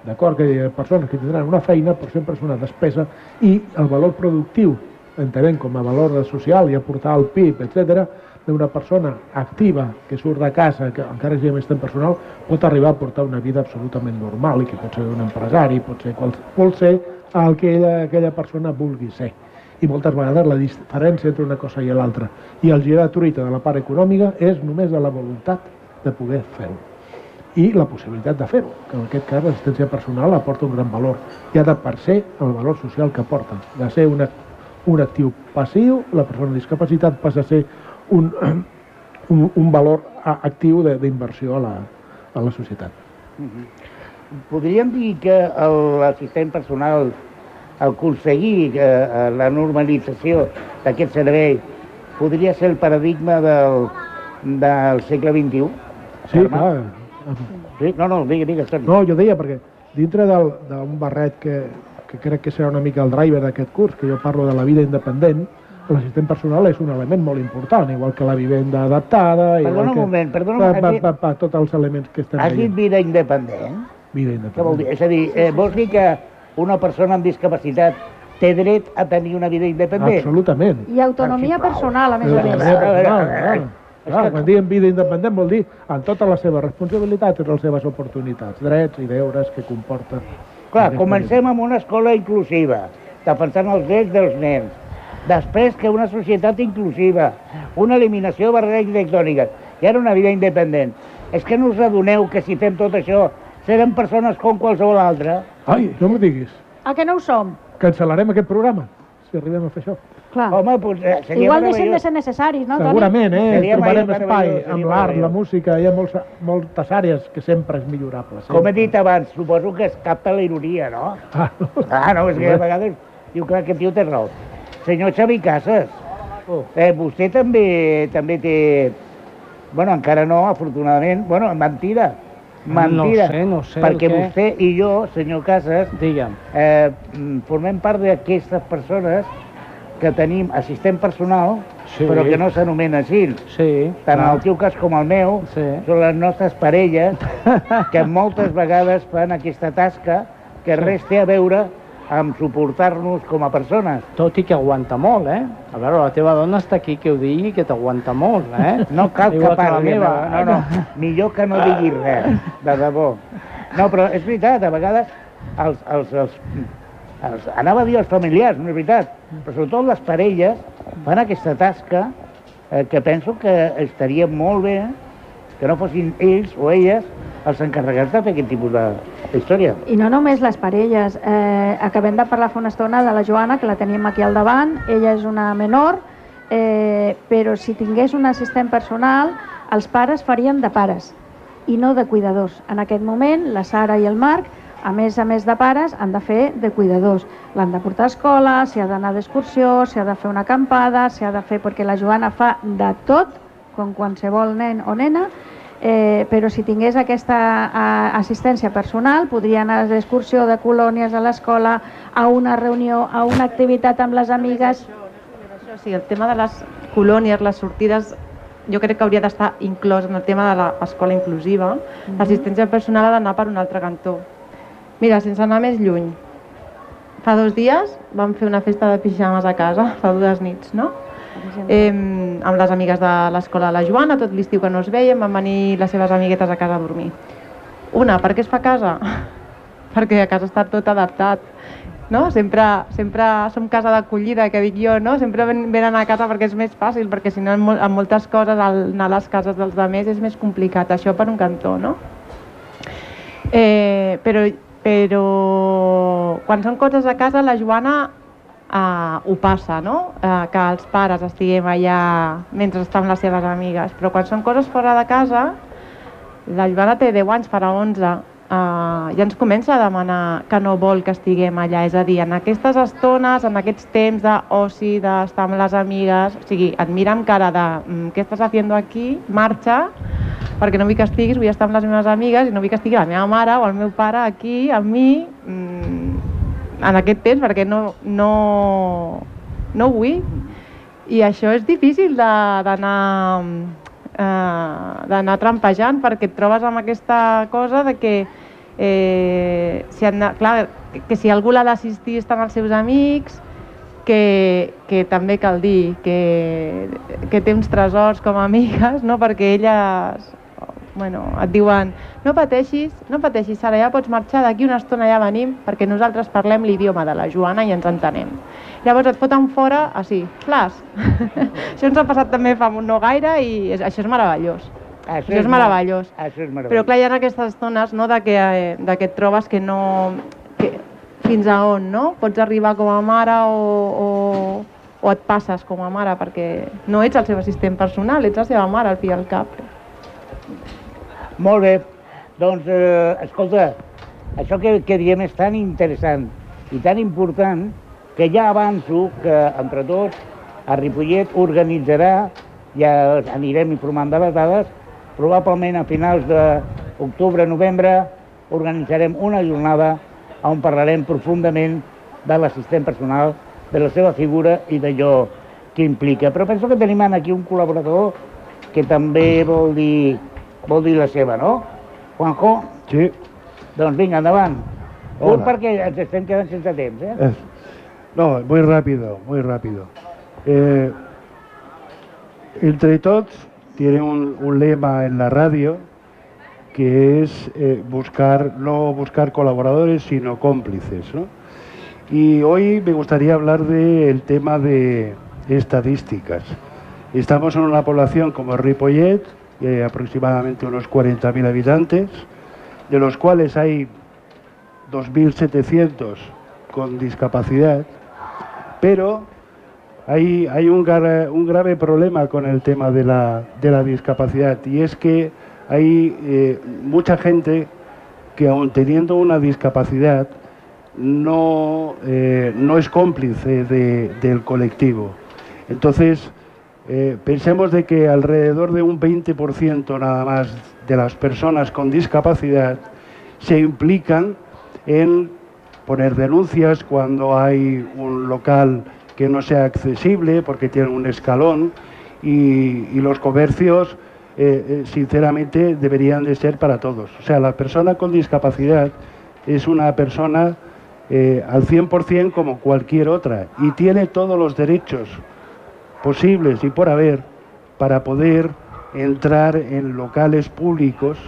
C: D'acord que hi ha persones que tindran una feina, però sempre és una despesa i el valor productiu, entenem com a valor social i aportar al PIB, etc d'una persona activa que surt de casa, que encara sigui més temps personal, pot arribar a portar una vida absolutament normal i que pot ser un empresari, pot ser, qual, pot ser el que ella, aquella persona vulgui ser. I moltes vegades la diferència entre una cosa i l'altra. I el girar truita de la part econòmica és només de la voluntat de poder fer-ho i la possibilitat de fer-ho, que en aquest cas l'assistència personal aporta un gran valor, ja de per ser el valor social que aporta, de ser una, un actiu passiu, la persona amb discapacitat passa a ser un, un, un valor actiu d'inversió a, la, a la societat.
A: Uh -huh. Podríem dir que l'assistent personal aconseguir eh, la normalització d'aquest servei podria ser el paradigma del, del segle XXI?
C: Sí, Arma? clar.
A: Sí? No, no, digue, digue, Toni.
C: No, jo deia perquè dintre d'un barret que, que crec que serà una mica el driver d'aquest curs, que jo parlo de la vida independent, l'assistent personal és un element molt important, igual que la vivenda adaptada...
A: Perdona un
C: que,
A: moment, perdona un
C: pa,
A: moment.
C: pa, pa, pa, tots els elements que estem
A: Has dit vida independent?
C: Vida
A: Què vol dir?
C: independent.
A: És a dir, eh, vols dir que una persona amb discapacitat té dret a tenir una vida independent?
C: Absolutament.
B: I autonomia personal, a més a més.
C: meva
A: A veure,
C: personal, clar. quan diem vida independent vol dir amb totes les seves responsabilitats i les seves oportunitats, drets i deures que comporta.
A: Clar, comencem amb una escola inclusiva, defensant els drets dels nens. Després que una societat inclusiva, una eliminació de barreres arquitectòniques i ara una vida independent. És que no us adoneu que si fem tot això serem persones com qualsevol altra?
C: Ai, no m'ho diguis.
B: A que no ho som?
C: Cancel·larem aquest programa, si arribem a fer això.
B: Clar.
A: Home, doncs, eh, seria
B: Igual deixem de ser necessaris, no, Toni?
C: Segurament, eh?
A: Seria
C: Trobarem espai amb l'art, la música, hi ha molts, moltes àrees que sempre és millorable. Sempre.
A: Com he dit abans, suposo que es capta la ironia, no?
C: Ah, no.
A: Ah, no, és que a vegades diu que aquest tio té raó. Senyor Xavi Casas, eh, vostè també també té... Bueno, encara no, afortunadament. Bueno, mentida. Mentida.
E: No sé, no sé
A: Perquè
E: què.
A: vostè i jo, senyor Casas,
E: Digue'm.
A: eh, mm, formem part d'aquestes persones que tenim assistent personal,
E: Sí.
A: però que no s'anomena així.
E: Sí.
A: Tant
E: clar.
A: el teu cas com el meu,
E: Sí.
A: són les nostres parelles que moltes vegades fan aquesta tasca que res té a veure amb suportar-nos com a persones.
E: Tot i que aguanta molt, eh? A veure, la teva dona està aquí que ho digui, que t'aguanta molt, eh?
A: No cal que
E: Igual
A: parli,
E: meva.
A: no, no, millor que no digui res, de debò. No, però és veritat, a vegades els, els, els, els, anava a dir els familiars, no és veritat, però sobretot les parelles fan aquesta tasca eh, que penso que estaria molt bé que no fossin ells o elles els encarregats de fer aquest tipus de, història.
B: I no només les parelles. Eh, acabem de parlar fa una estona de la Joana, que la tenim aquí al davant. Ella és una menor, eh, però si tingués un assistent personal, els pares farien de pares i no de cuidadors. En aquest moment, la Sara i el Marc, a més a més de pares, han de fer de cuidadors. L'han de portar a escola, s'hi ha d'anar d'excursió, s'hi ha de fer una acampada, s'hi ha de fer... perquè la Joana fa de tot, com qualsevol nen o nena, eh, però si tingués aquesta eh, assistència personal podria anar d'excursió de colònies a l'escola, a una reunió, a una activitat amb les amigues.
D: Això sí, el tema de les colònies, les sortides, jo crec que hauria d'estar inclòs en el tema de l'escola inclusiva. L'assistència personal ha d'anar per un altre cantó. Mira, sense anar més lluny, fa dos dies vam fer una festa de pixames a casa, fa dues nits, no? Eh, amb les amigues de l'escola de la Joana, tot l'estiu que no es veiem, van venir les seves amiguetes a casa a dormir. Una, per què es fa casa? Perquè a casa està tot adaptat. No? Sempre, sempre som casa d'acollida, que dic jo, no? Sempre ven- venen a casa perquè és més fàcil, perquè si no en, mol- en moltes coses anar a les cases dels altres és més complicat, això per un cantó, no? Eh, però, però quan són coses a casa, la Joana eh, ho passa, no? Eh, que els pares estiguem allà mentre estan les seves amigues. Però quan són coses fora de casa, la Joana té 10 anys, farà 11, eh, ja ens comença a demanar que no vol que estiguem allà. És a dir, en aquestes estones, en aquests temps d'oci, d'estar amb les amigues, o sigui, et mira amb cara de mm, què estàs fent aquí, marxa, perquè no vull que estiguis, vull estar amb les meves amigues i no vull que estigui la meva mare o el meu pare aquí amb mi mmm, en aquest temps perquè no, no, no vull. I això és difícil d'anar eh, d'anar trampejant perquè et trobes amb aquesta cosa de que eh, si han, clar, que si algú l'ha d'assistir estan els seus amics, que, que també cal dir que, que té uns tresors com a amigues, no? perquè elles bueno, et diuen no pateixis, no pateixis, Sara, ja pots marxar, d'aquí una estona ja venim, perquè nosaltres parlem l'idioma de la Joana i ens entenem. Llavors et foten fora, així, flas. això ens ha passat també fa no gaire i és, això és meravellós. Això, això és, és meravellós.
A: Això és meravellós.
D: Però clar, hi ha aquestes estones no, de, que, de que et trobes que no... Que, fins a on, no? Pots arribar com a mare o, o, o et passes com a mare perquè no ets el seu assistent personal, ets la seva mare, al fi i al cap.
A: Molt bé. Doncs, eh, escolta, això que, que diem és tan interessant i tan important que ja avanço que, entre tots, a Ripollet organitzarà, ja anirem informant de les dades, probablement a finals d'octubre-novembre organitzarem una jornada on parlarem profundament de l'assistent personal, de la seva figura i d'allò que implica. Però penso que tenim aquí un col·laborador que també vol dir vol dir la seva, no? Juanjo?
H: Sí.
A: Doncs vinga, endavant.
H: Hola.
A: Un perquè ens estem quedant sense temps, eh?
H: No, muy rápido, muy rápido. Eh, entre todos tiene un, un lema en la radio que es eh, buscar, no buscar colaboradores, sino cómplices. ¿no? Y hoy me gustaría hablar del tema de estadísticas. Estamos en una población como Ripollet, eh, aproximadamente unos 40.000 habitantes, de los cuales hay 2.700 con discapacidad, pero hay, hay un, un grave problema con el tema de la, de la discapacidad y es que hay eh, mucha gente que aun teniendo una discapacidad no, eh, no es cómplice de- del colectivo. Entonces, eh, pensemos de que alrededor de un 20% nada más de las personas con discapacidad se implican en poner denuncias cuando hay un local que no sea accesible porque tiene un escalón y, los comercios eh, eh, sinceramente deberían de ser para todos. O sea, la persona con discapacidad es una persona al 100% como cualquier otra y tiene todos los derechos posibles y por haber para poder entrar en locales públicos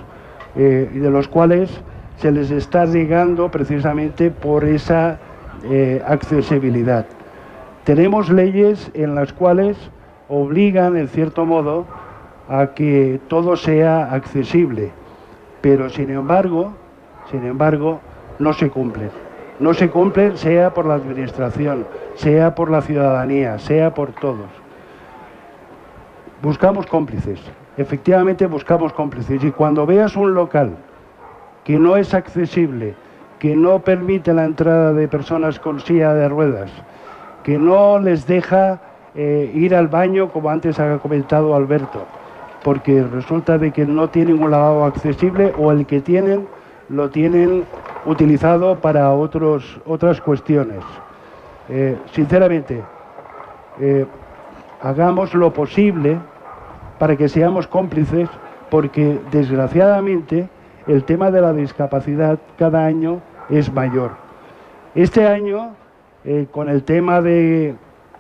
H: eh, de los cuales se les está negando precisamente por esa eh, accesibilidad. Tenemos leyes en las cuales obligan, en cierto modo, a que todo sea accesible, pero sin embargo, sin embargo, no se cumplen. No se cumplen sea por la administración, sea por la ciudadanía, sea por todos. Buscamos cómplices, efectivamente buscamos cómplices y cuando veas un local que no es accesible, que no permite la entrada de personas con silla de ruedas, que no les deja eh, ir al baño, como antes ha comentado Alberto, porque resulta de que no tienen un lavabo accesible o el que tienen lo tienen utilizado para otros, otras cuestiones. Eh, sinceramente, eh, hagamos lo posible para que seamos cómplices, porque desgraciadamente el tema de la discapacidad cada año es mayor. Este año, eh, con el tema de,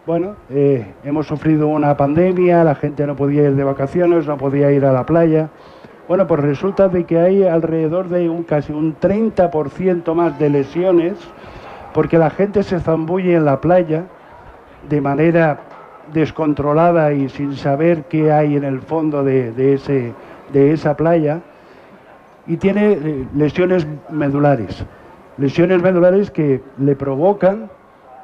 H: bueno, eh, hemos sufrido una pandemia, la gente no podía ir de vacaciones, no podía ir a la playa. Bueno, pues resulta de que hay alrededor de un casi un 30% más de lesiones porque la gente se zambulle en la playa de manera descontrolada y sin saber qué hay en el fondo de, de ese, de esa playa y tiene eh, lesiones medulares. Lesiones medulares que le provocan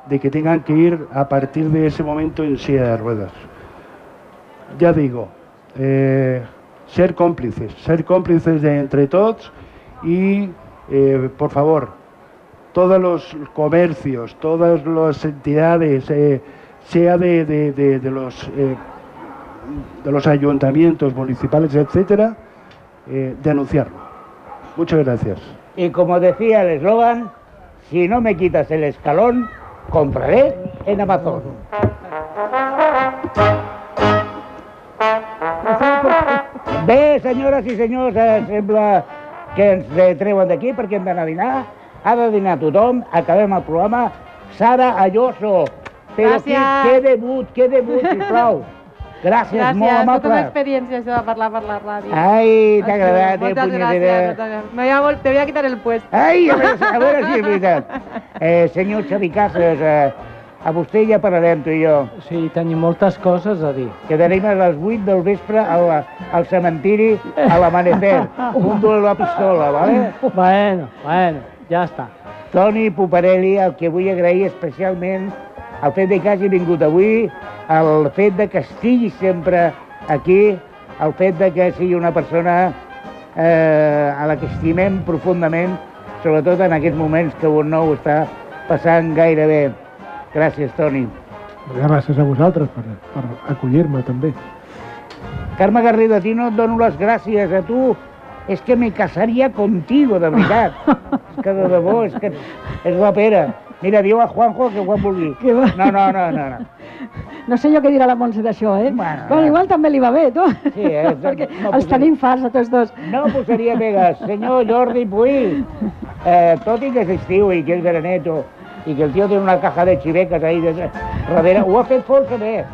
H: de que tengan que ir a partir de ese momento en silla de ruedas. Ya digo, eh, ser cómplices, ser cómplices de entre todos y, eh, por favor, todos los comercios, todas las entidades, sea de, de- de- de los, eh, de los ayuntamientos municipales, etcétera, eh, denunciarlo. Muchas gracias.
A: Y como decía el eslogan, si no me quitas el escalón, compraré en Amazon. Bé, senyores i senyors, sembla que ens treuen d'aquí perquè hem d'anar a dinar. Ha de dinar tothom, acabem el programa. Sara Alloso, però que,
D: Gràcies.
A: que debut, que debut, sisplau. Gràcies,
D: Gràcies,
A: molt
D: tota una
A: amable.
D: experiència això de parlar per la ràdio.
A: Ai, t'ha agradat, eh,
D: Moltes
A: punyetera?
D: gràcies. moltes gràcies. Me voy a vol- te voy a quitar el puesto.
A: Ai, a veure, a veure si és veritat. Eh, senyor Xavi Casas, eh, a vostè ja parlarem, tu i jo.
E: Sí, tenim moltes coses a dir.
A: Quedarem a les 8 del vespre al, al cementiri a l'amanecer. Un duel a pistola, vale?
E: Bueno, bueno, ja està.
A: Toni Puparelli, el que vull agrair especialment el fet de que hagi vingut avui, el fet de que estigui sempre aquí, el fet de que sigui una persona eh, a la que estimem profundament, sobretot en aquests moments que un no ho està passant gaire bé. Gràcies, Toni.
C: Gràcies a vosaltres per, per acollir-me també.
A: Carme Garrido, a ti no et dono les gràcies, a tu és que me casaria contigo, de veritat. és que de debò, és que és la pera. Mira, diu a Juanjo que quan vulgui.
B: Que va.
A: No, no, no, no. no.
B: No sé jo què dirà la Montse d'això, eh?
A: Bueno,
B: Bueno, igual també li va bé, tu.
A: Sí, eh?
B: Perquè
A: No
B: els
A: posaria-
B: tenim farts a tots dos.
A: No posaria pegues. Senyor Jordi Puig, eh, tot i que és estiu i que és graneto i que el tio té una caja de xiveques ahí de, darrere, ho ha fet força bé.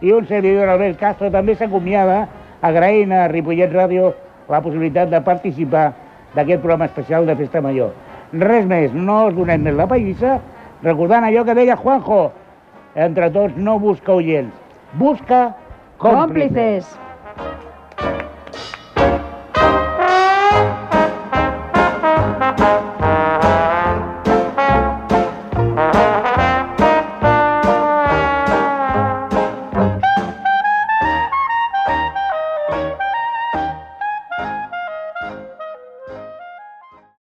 A: I un servidor, Albert Castro, també s'acomiada agraint a Ripollet Ràdio la possibilitat de participar d'aquest programa especial de Festa Major. Res més, no us donem més la pallissa, recordant allò que deia Juanjo, entre tots no busca oients, busca còmplices.
B: Còmplices.